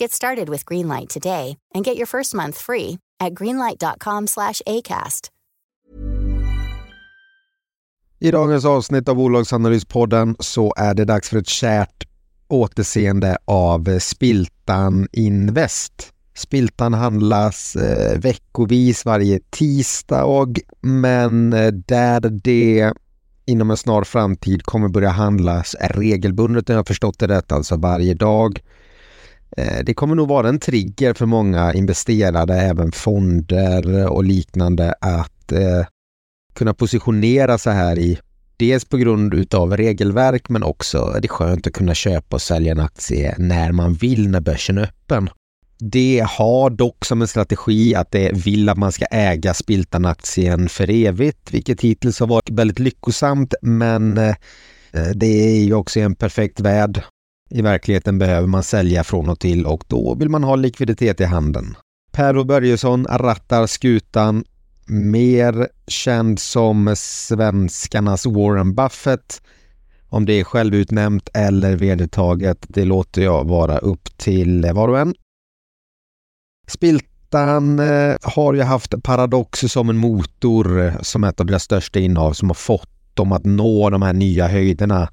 Get started with Greenlight today and get your first month free at greenlight.com slash Acast. I dagens avsnitt av Bolagsanalyspodden så är det dags för ett kärt återseende av eh, Spiltan Invest. Spiltan handlas eh, veckovis varje tisdag men eh, där det inom en snar framtid kommer börja handlas regelbundet, jag har förstått det rätt, alltså varje dag. Eh, det kommer nog vara en trigger för många investerare, även fonder och liknande, att eh, kunna positionera sig här i Dels på grund utav regelverk men också är det skönt att kunna köpa och sälja en aktie när man vill när börsen är öppen. Det har dock som en strategi att det vill att man ska äga Spiltan-aktien för evigt, vilket hittills har varit väldigt lyckosamt men eh, det är ju också en perfekt värld. I verkligheten behöver man sälja från och till och då vill man ha likviditet i handen. Per Börjesson rattar skutan mer känd som svenskarnas Warren Buffett. Om det är självutnämnt eller vedertaget, det låter jag vara upp till var och en. Spiltan eh, har ju haft Paradox som en motor eh, som ett av deras största innehav som har fått dem att nå de här nya höjderna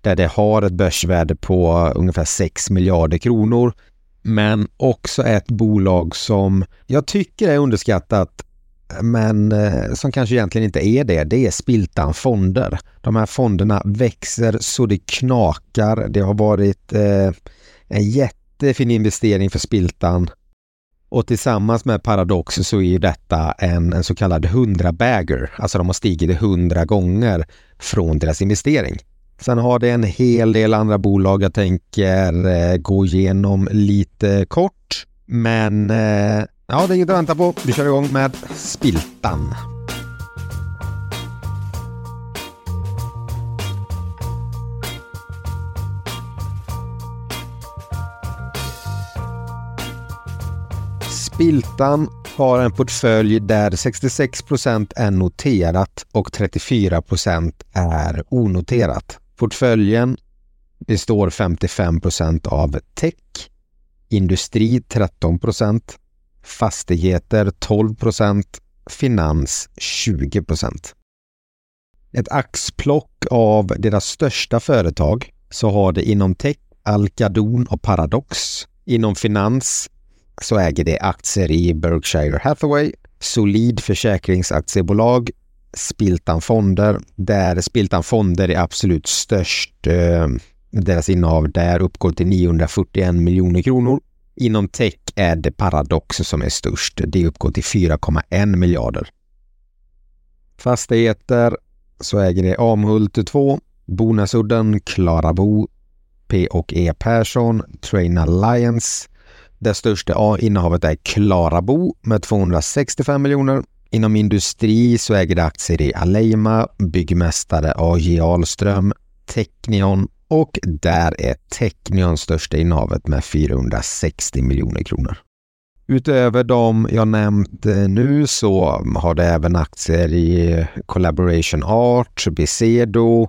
där det har ett börsvärde på ungefär 6 miljarder kronor. Men också ett bolag som jag tycker är underskattat men eh, som kanske egentligen inte är det, det är Spiltan Fonder. De här fonderna växer så det knakar. Det har varit eh, en jättefin investering för Spiltan. Och tillsammans med Paradox så är detta en, en så kallad 100-bagger. Alltså de har stigit 100 gånger från deras investering. Sen har det en hel del andra bolag jag tänker eh, gå igenom lite kort. Men eh, Ja, det är inget att vänta på. Vi kör igång med Spiltan. Spiltan har en portfölj där 66 procent är noterat och 34 procent är onoterat. Portföljen består 55 procent av tech, industri 13 procent, fastigheter 12 procent, finans 20 procent. Ett axplock av deras största företag så har det inom tech Alcadon och Paradox. Inom finans så äger det aktier i Berkshire Hathaway, Solid försäkringsaktiebolag, Spiltan Fonder, där Spiltan Fonder är absolut störst. Eh, deras innehav där uppgår till 941 miljoner kronor. Inom tech är det Paradox som är störst. Det uppgår till 4,1 miljarder. Fastigheter så äger det Amhult 2, Bonasudden, Klarabo, E Persson, Train Alliance. Det största innehavet är Klarabo med 265 miljoner. Inom industri så äger det aktier i Aleima, Byggmästare AJ Ahlström, Technion och där är Technion största innehavet med 460 miljoner kronor. Utöver de jag nämnt eh, nu så har det även aktier i Collaboration Art, Bicedo,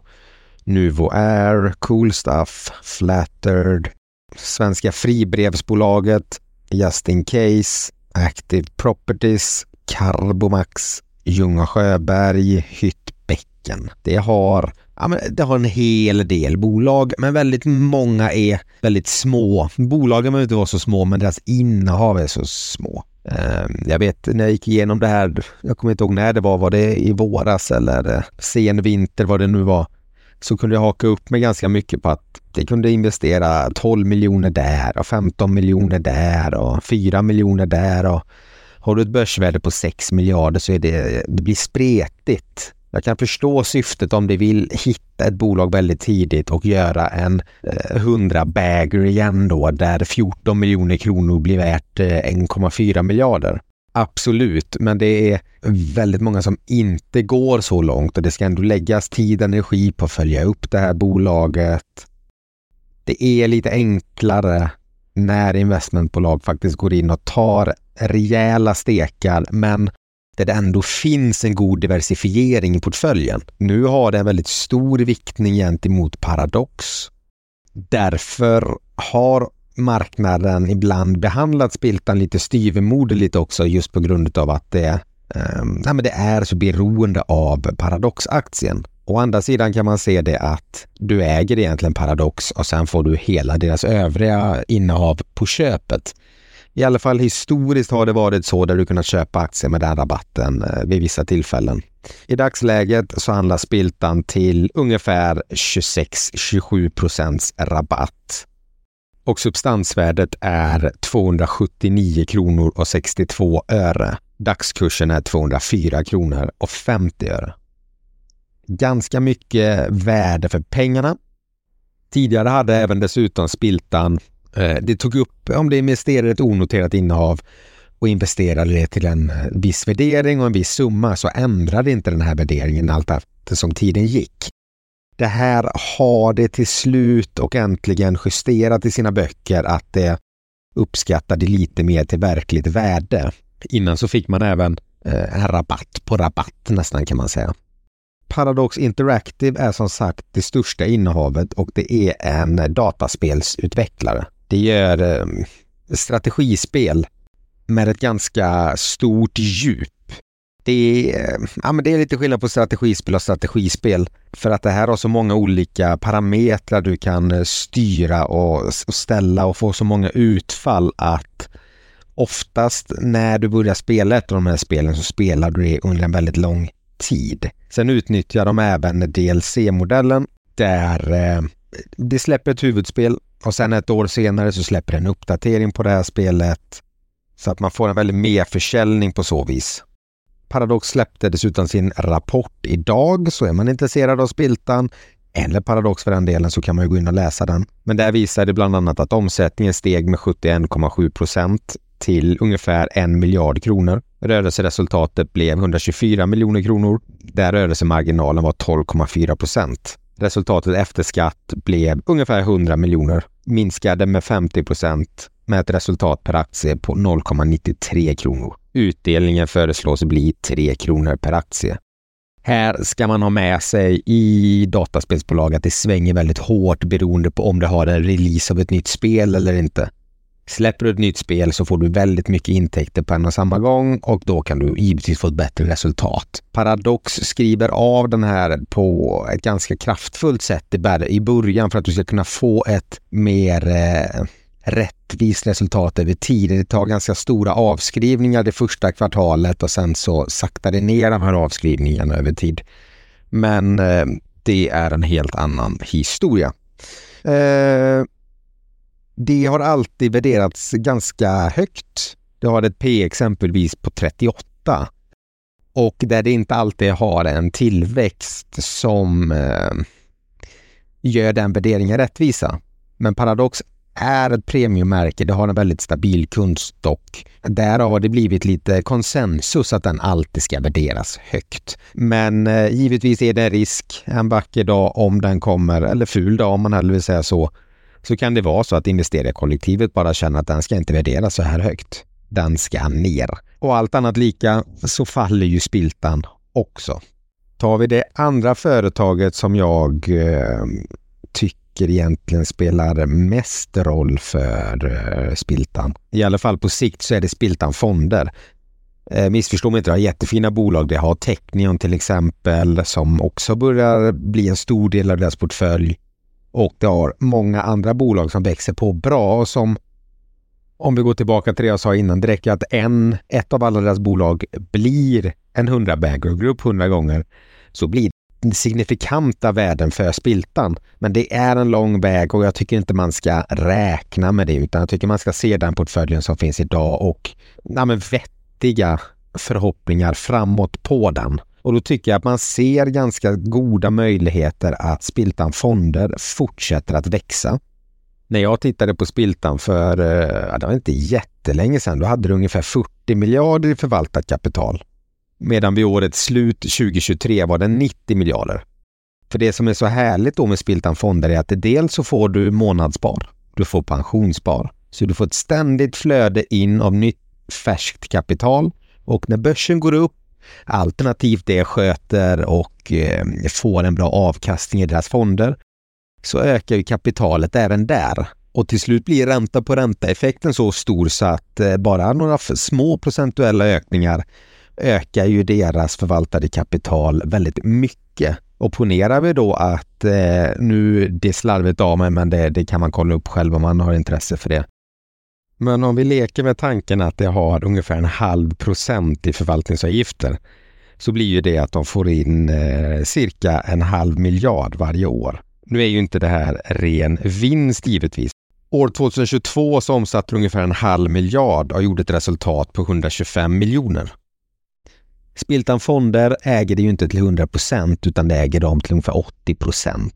Nuvo Air, Cool Stuff, Flattered, Svenska Fribrevsbolaget, Just In Case, Active Properties, Carbomax, Ljunga Sjöberg, Hyttbäcken. Det har, ja, men det har en hel del bolag, men väldigt många är väldigt små. Bolagen behöver inte vara så små, men deras innehav är så små. Ehm, jag vet när jag gick igenom det här, jag kommer inte ihåg när det var, var det i våras eller eh, sen vinter, vad det nu var, så kunde jag haka upp mig ganska mycket på att det kunde investera 12 miljoner där och 15 miljoner där och 4 miljoner där och har du ett börsvärde på 6 miljarder så är det, det blir spretigt. Jag kan förstå syftet om de vill hitta ett bolag väldigt tidigt och göra en eh, 100 bagger igen då där 14 miljoner kronor blir värt eh, 1,4 miljarder. Absolut, men det är väldigt många som inte går så långt och det ska ändå läggas tid och energi på att följa upp det här bolaget. Det är lite enklare när investmentbolag faktiskt går in och tar rejäla stekar men där det ändå finns en god diversifiering i portföljen. Nu har det en väldigt stor viktning gentemot Paradox. Därför har marknaden ibland behandlat Spiltan lite styvmoderligt också just på grund av att det, eh, nej, men det är så beroende av Paradox-aktien. Å andra sidan kan man se det att du äger egentligen Paradox och sen får du hela deras övriga innehav på köpet. I alla fall historiskt har det varit så där du kunnat köpa aktier med den rabatten eh, vid vissa tillfällen. I dagsläget så handlas Spiltan till ungefär 26-27 procents rabatt och substansvärdet är 279 kronor och 62 öre. Dagskursen är 204 kronor och 50 öre. Ganska mycket värde för pengarna. Tidigare hade även dessutom Spiltan, Eh, det tog upp om det investerade ett onoterat innehav och investerade det till en viss värdering och en viss summa så ändrade inte den här värderingen allt eftersom tiden gick. Det här har det till slut och äntligen justerat i sina böcker att det uppskattade lite mer till verkligt värde. Innan så fick man även eh, en rabatt på rabatt nästan kan man säga. Paradox Interactive är som sagt det största innehavet och det är en dataspelsutvecklare. Det gör eh, strategispel med ett ganska stort djup det är, ja, men det är lite skillnad på strategispel och strategispel. För att det här har så många olika parametrar du kan eh, styra och, och ställa och få så många utfall att oftast när du börjar spela ett av de här spelen så spelar du det under en väldigt lång tid. Sen utnyttjar de även DLC-modellen där eh, det släpper ett huvudspel och sen ett år senare så släpper en uppdatering på det här spelet. Så att man får en väldigt merförsäljning på så vis. Paradox släppte dessutom sin rapport idag, så är man intresserad av Spiltan eller Paradox för den delen så kan man ju gå in och läsa den. Men där visar det bland annat att omsättningen steg med 71,7 procent till ungefär en miljard kronor. Rörelseresultatet blev 124 miljoner kronor där rörelsemarginalen var 12,4 procent. Resultatet efter skatt blev ungefär 100 miljoner, minskade med 50 procent med ett resultat per aktie på 0,93 kronor. Utdelningen föreslås bli 3 kronor per aktie. Här ska man ha med sig i dataspelsbolag att det svänger väldigt hårt beroende på om det har en release av ett nytt spel eller inte. Släpper du ett nytt spel så får du väldigt mycket intäkter på en och samma gång och då kan du givetvis få ett bättre resultat. Paradox skriver av den här på ett ganska kraftfullt sätt i början för att du ska kunna få ett mer eh, rättvist resultat över tid. Det tar ganska stora avskrivningar det första kvartalet och sen så saktar det ner de här avskrivningarna över tid. Men eh, det är en helt annan historia. Eh, det har alltid värderats ganska högt. Det har ett P exempelvis på 38 och där det inte alltid har en tillväxt som eh, gör den värderingen rättvisa. Men Paradox är ett premiummärke, det har en väldigt stabil kundstock. Därav har det blivit lite konsensus att den alltid ska värderas högt. Men eh, givetvis är det en risk en vacker dag om den kommer, eller ful dag om man hellre vill säga så, så kan det vara så att investerarkollektivet bara känner att den ska inte värderas så här högt. den ska ner. Och allt annat lika så faller ju Spiltan också. Tar vi det andra företaget som jag eh, tycker egentligen spelar mest roll för eh, Spiltan. I alla fall på sikt så är det Spiltan Fonder. Eh, missförstå mig inte, det har jättefina bolag. Det har Technion till exempel som också börjar bli en stor del av deras portfölj. Och det har många andra bolag som växer på bra och som om vi går tillbaka till det jag sa innan, det räcker att en, ett av alla deras bolag blir en 100 bagger grupp 100 gånger så blir det signifikanta värden för spiltan. Men det är en lång väg och jag tycker inte man ska räkna med det utan jag tycker man ska se den portföljen som finns idag och ja, men vettiga förhoppningar framåt på den. Och då tycker jag att man ser ganska goda möjligheter att Spiltan Fonder fortsätter att växa. När jag tittade på Spiltan för, eh, ja, det var inte jättelänge sedan, då hade det ungefär 40 miljarder i förvaltat kapital. Medan vid årets slut 2023 var det 90 miljarder. För det som är så härligt då med Spiltan Fonder är att dels så får du månadsspar, du får pensionsspar, så du får ett ständigt flöde in av nytt färskt kapital och när börsen går upp alternativt det sköter och eh, får en bra avkastning i deras fonder så ökar ju kapitalet även där. Och till slut blir ränta på ränta-effekten så stor så att eh, bara några små procentuella ökningar ökar ju deras förvaltade kapital väldigt mycket. Och ponerar vi då att eh, nu, det är slarvigt av mig, men det, det kan man kolla upp själv om man har intresse för det. Men om vi leker med tanken att jag har ungefär en halv procent i förvaltningsavgifter så blir ju det att de får in eh, cirka en halv miljard varje år. Nu är ju inte det här ren vinst givetvis. År 2022 så omsatte ungefär en halv miljard och gjorde ett resultat på 125 miljoner. Spiltan Fonder äger det ju inte till 100 procent utan det äger de till ungefär 80 procent.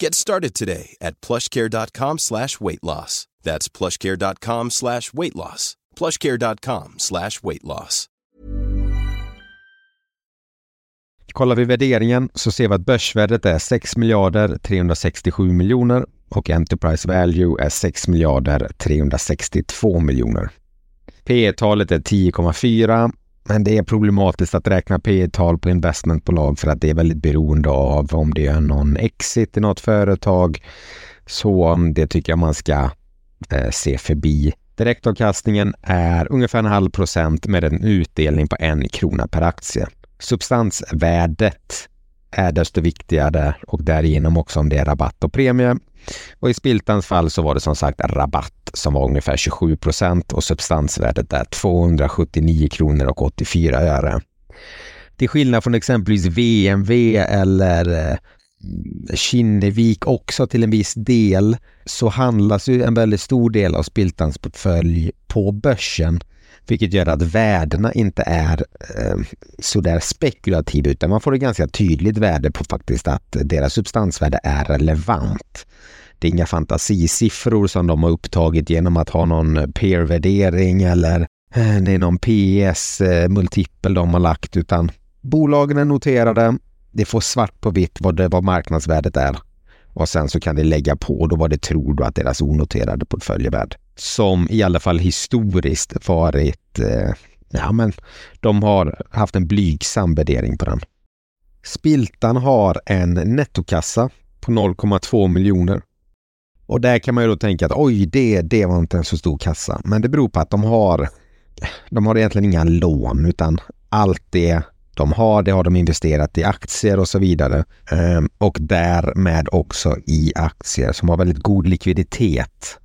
Get started today at plushcare.com slash weight loss. That's plushcare.com slash weight loss. plushcare.com slash weight loss. Kollar vi värderingen så ser vi att börsvärdet är 6 miljarder 367 miljoner och Enterprise Value är 6 miljarder 362 miljoner. P talet är 10,4 men det är problematiskt att räkna P tal på investmentbolag för att det är väldigt beroende av om det är någon exit i något företag. Så mm, det tycker jag man ska eh, se förbi. Direktavkastningen är ungefär en halv procent med en utdelning på en krona per aktie. Substansvärdet är desto viktigare och därigenom också om det är rabatt och premie. Och i Spiltans fall så var det som sagt rabatt som var ungefär 27 procent och substansvärdet är 279 kronor och 84 öre. Till skillnad från exempelvis VMV eller eh, Kinnevik också till en viss del så handlas ju en väldigt stor del av Spiltans portfölj på börsen vilket gör att värdena inte är eh, sådär spekulativa utan man får ett ganska tydligt värde på faktiskt att deras substansvärde är relevant. Det är inga fantasisiffror som de har upptagit genom att ha någon peer-värdering eller eh, det är någon PS-multipel eh, de har lagt utan bolagen är noterade det får svart på vitt vad, det, vad marknadsvärdet är. Och sen så kan det lägga på då vad det tror du att deras onoterade portfölj är värd. Som i alla fall historiskt varit, eh, ja men de har haft en blygsam värdering på den. Spiltan har en nettokassa på 0,2 miljoner. Och där kan man ju då tänka att oj, det, det var inte en så stor kassa. Men det beror på att de har, de har egentligen inga lån utan allt det de har, det har de investerat i aktier och så vidare. Ehm, och därmed också i aktier som har väldigt god likviditet.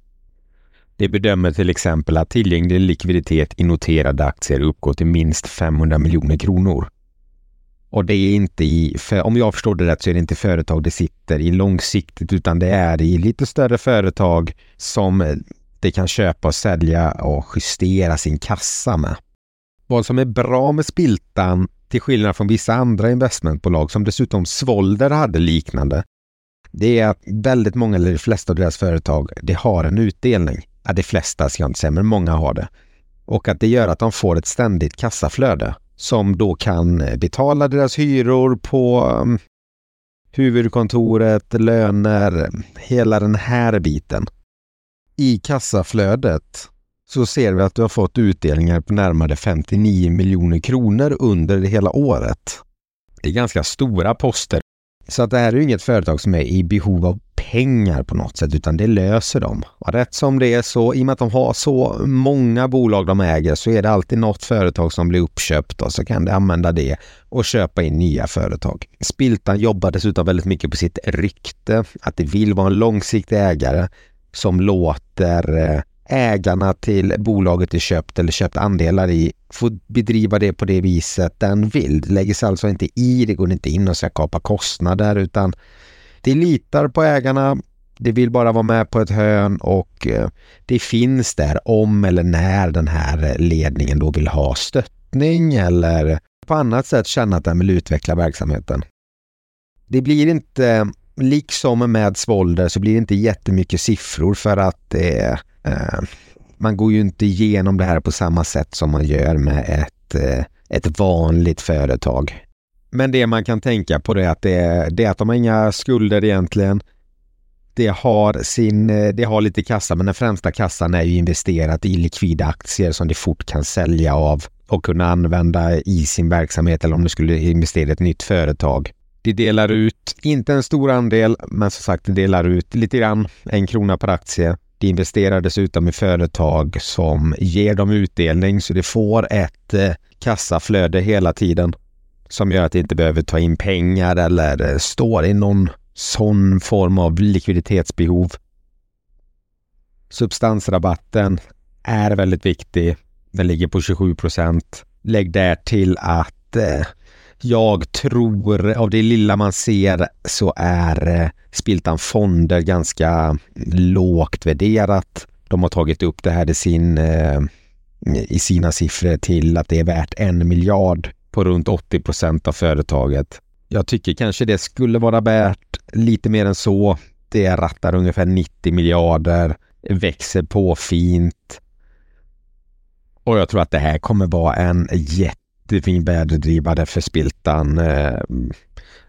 Det bedömer till exempel att tillgänglig likviditet i noterade aktier uppgår till minst 500 miljoner kronor. Och det är inte i, för om jag förstår det rätt så är det inte företag det sitter i långsiktigt utan det är i lite större företag som det kan köpa och sälja och justera sin kassa med. Vad som är bra med Spiltan, till skillnad från vissa andra investmentbolag som dessutom Svolder hade liknande, det är att väldigt många, eller de flesta av deras företag, det har en utdelning. Ja, de flesta ska jag inte säga, men många har det. Och att det gör att de får ett ständigt kassaflöde som då kan eh, betala deras hyror på um, huvudkontoret, löner, hela den här biten. I kassaflödet så ser vi att du har fått utdelningar på närmare 59 miljoner kronor under hela året. Det är ganska stora poster. Så att det här är inget företag som är i behov av pengar på något sätt, utan det löser de. Och rätt som det är så, i och med att de har så många bolag de äger, så är det alltid något företag som blir uppköpt och så kan de använda det och köpa in nya företag. Spiltan jobbar dessutom väldigt mycket på sitt rykte, att det vill vara en långsiktig ägare som låter eh, ägarna till bolaget är köpt eller köpt andelar i får bedriva det på det viset den vill. Det lägger sig alltså inte i, det går inte in och ska kapa kostnader utan det litar på ägarna, det vill bara vara med på ett hörn och eh, det finns där om eller när den här ledningen då vill ha stöttning eller på annat sätt känna att den vill utveckla verksamheten. Det blir inte, liksom med Svolder, så blir det inte jättemycket siffror för att det Eh, Eh, man går ju inte igenom det här på samma sätt som man gör med ett, eh, ett vanligt företag. Men det man kan tänka på det är att, det, det är att de har inga skulder egentligen. Det har, sin, eh, det har lite kassa, men den främsta kassan är ju investerat i likvida aktier som de fort kan sälja av och kunna använda i sin verksamhet eller om du skulle investera i ett nytt företag. De delar ut, inte en stor andel, men som sagt, de delar ut lite grann, en krona per aktie de investerar dessutom i företag som ger dem utdelning så de får ett eh, kassaflöde hela tiden som gör att de inte behöver ta in pengar eller eh, står i någon sån form av likviditetsbehov. Substansrabatten är väldigt viktig. Den ligger på 27 procent. Lägg där till att eh, jag tror, av det lilla man ser, så är eh, Spiltan Fonder ganska lågt värderat. De har tagit upp det här i, sin, eh, i sina siffror till att det är värt en miljard på runt 80 procent av företaget. Jag tycker kanske det skulle vara värt lite mer än så. Det rattar ungefär 90 miljarder, växer på fint. Och jag tror att det här kommer vara en jätte jättefin väderdrivare för Spiltan. Eh,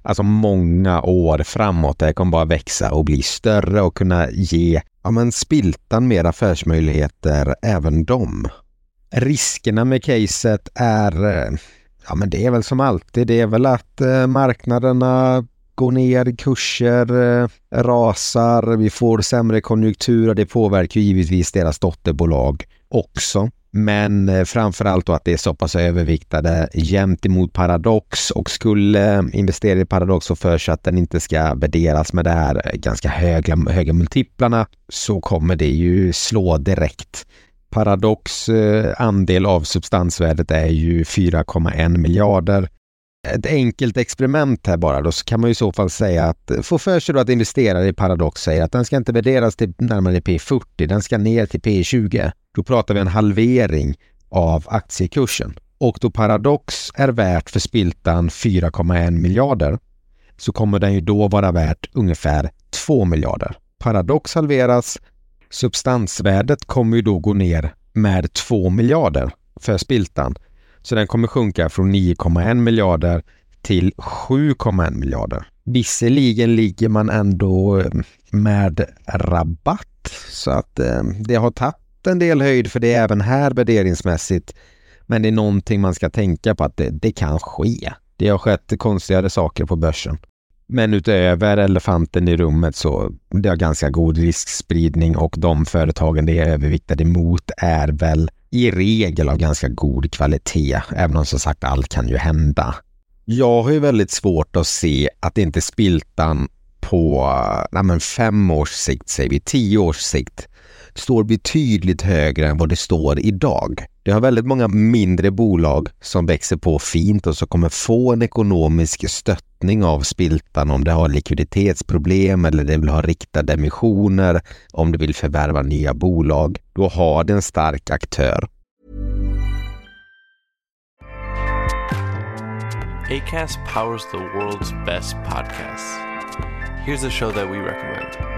alltså många år framåt. Det kommer bara växa och bli större och kunna ge ja, men Spiltan mer affärsmöjligheter, även dem. Riskerna med caset är, eh, ja men det är väl som alltid, det är väl att eh, marknaderna går ner, kurser eh, rasar, vi får sämre konjunktur och det påverkar givetvis deras dotterbolag också. Men eh, framförallt då att det är så pass överviktade jämt emot Paradox och skulle eh, investera i Paradox och för sig att den inte ska värderas med de här eh, ganska höga, höga multiplarna så kommer det ju slå direkt. Paradox andel av substansvärdet är ju 4,1 miljarder. Ett enkelt experiment här bara då så kan man ju i så fall säga att få för sig då att investerare i Paradox säger att den ska inte värderas till närmare P40, den ska ner till P20. Då pratar vi en halvering av aktiekursen. Och då Paradox är värt för Spiltan 4,1 miljarder så kommer den ju då vara värt ungefär 2 miljarder. Paradox halveras, substansvärdet kommer ju då gå ner med 2 miljarder för Spiltan. Så den kommer sjunka från 9,1 miljarder till 7,1 miljarder. Visserligen ligger man ändå eh, med rabatt så att eh, det har tagit en del höjd för det även här värderingsmässigt. Men det är någonting man ska tänka på att det, det kan ske. Det har skett konstigare saker på börsen. Men utöver elefanten i rummet så det har ganska god riskspridning och de företagen det är överviktade mot är väl i regel av ganska god kvalitet, även om som sagt allt kan ju hända. Jag har ju väldigt svårt att se att inte Spiltan på nej men fem års sikt, säger vi, tio års sikt, står betydligt högre än vad det står idag. Det har väldigt många mindre bolag som växer på fint och som kommer få en ekonomisk stöttning av Spiltan om det har likviditetsproblem eller det vill ha riktade emissioner, om det vill förvärva nya bolag. Då har det en stark aktör. ACAST powers the world's best podcasts. Here's a show that we recommend.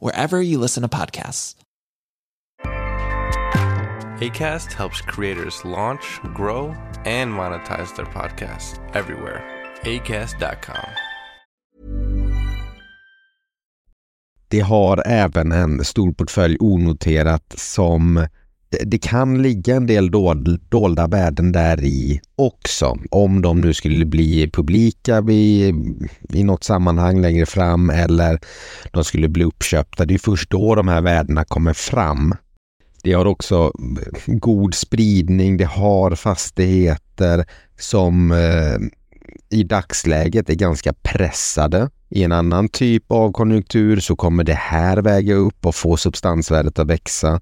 wherever you listen to podcasts. ACAST helps creators launch, grow, and monetize their podcasts everywhere. ACAST.com. Det har även en stor portfölj onoterat som det kan ligga en del dolda värden där i också. Om de nu skulle bli publika vid, i något sammanhang längre fram eller de skulle bli uppköpta. Det är först då de här värdena kommer fram. Det har också god spridning. Det har fastigheter som eh, i dagsläget är ganska pressade. I en annan typ av konjunktur så kommer det här väga upp och få substansvärdet att växa.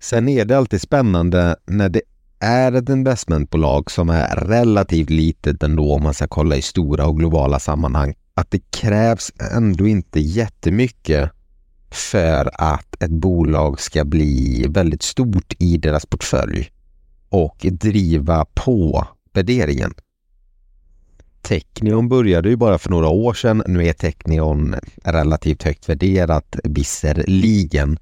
Sen är det alltid spännande när det är ett investmentbolag som är relativt litet ändå om man ska kolla i stora och globala sammanhang. Att det krävs ändå inte jättemycket för att ett bolag ska bli väldigt stort i deras portfölj och driva på värderingen. Technion började ju bara för några år sedan. Nu är Technion relativt högt värderat visserligen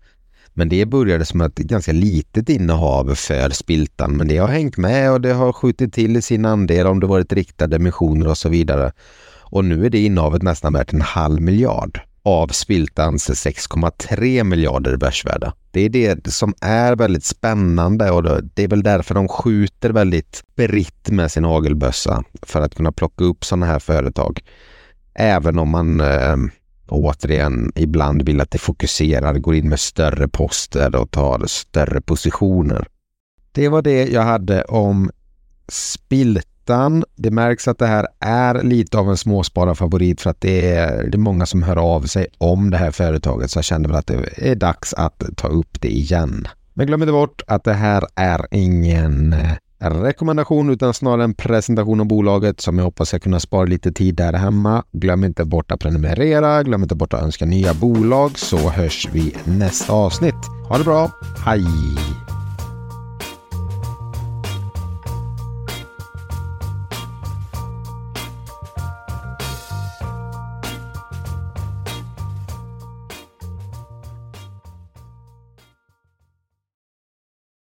men det började som ett ganska litet innehav för Spiltan, men det har hängt med och det har skjutit till i sin andel om det varit riktade emissioner och så vidare. Och nu är det innehavet nästan värt en halv miljard av Spiltans 6,3 miljarder börsvärde. Det är det som är väldigt spännande och det är väl därför de skjuter väldigt britt med sin hagelbössa för att kunna plocka upp sådana här företag. Även om man eh, återigen ibland vill att det fokuserar, går in med större poster och tar större positioner. Det var det jag hade om Spiltan. Det märks att det här är lite av en småspararfavorit för att det är, det är många som hör av sig om det här företaget så jag kände väl att det är dags att ta upp det igen. Men glöm inte bort att det här är ingen eh, rekommendation utan snarare en presentation av bolaget som jag hoppas ska kunna spara lite tid där hemma. Glöm inte bort att prenumerera, glöm inte bort att önska nya bolag så hörs vi nästa avsnitt. Ha det bra, hej!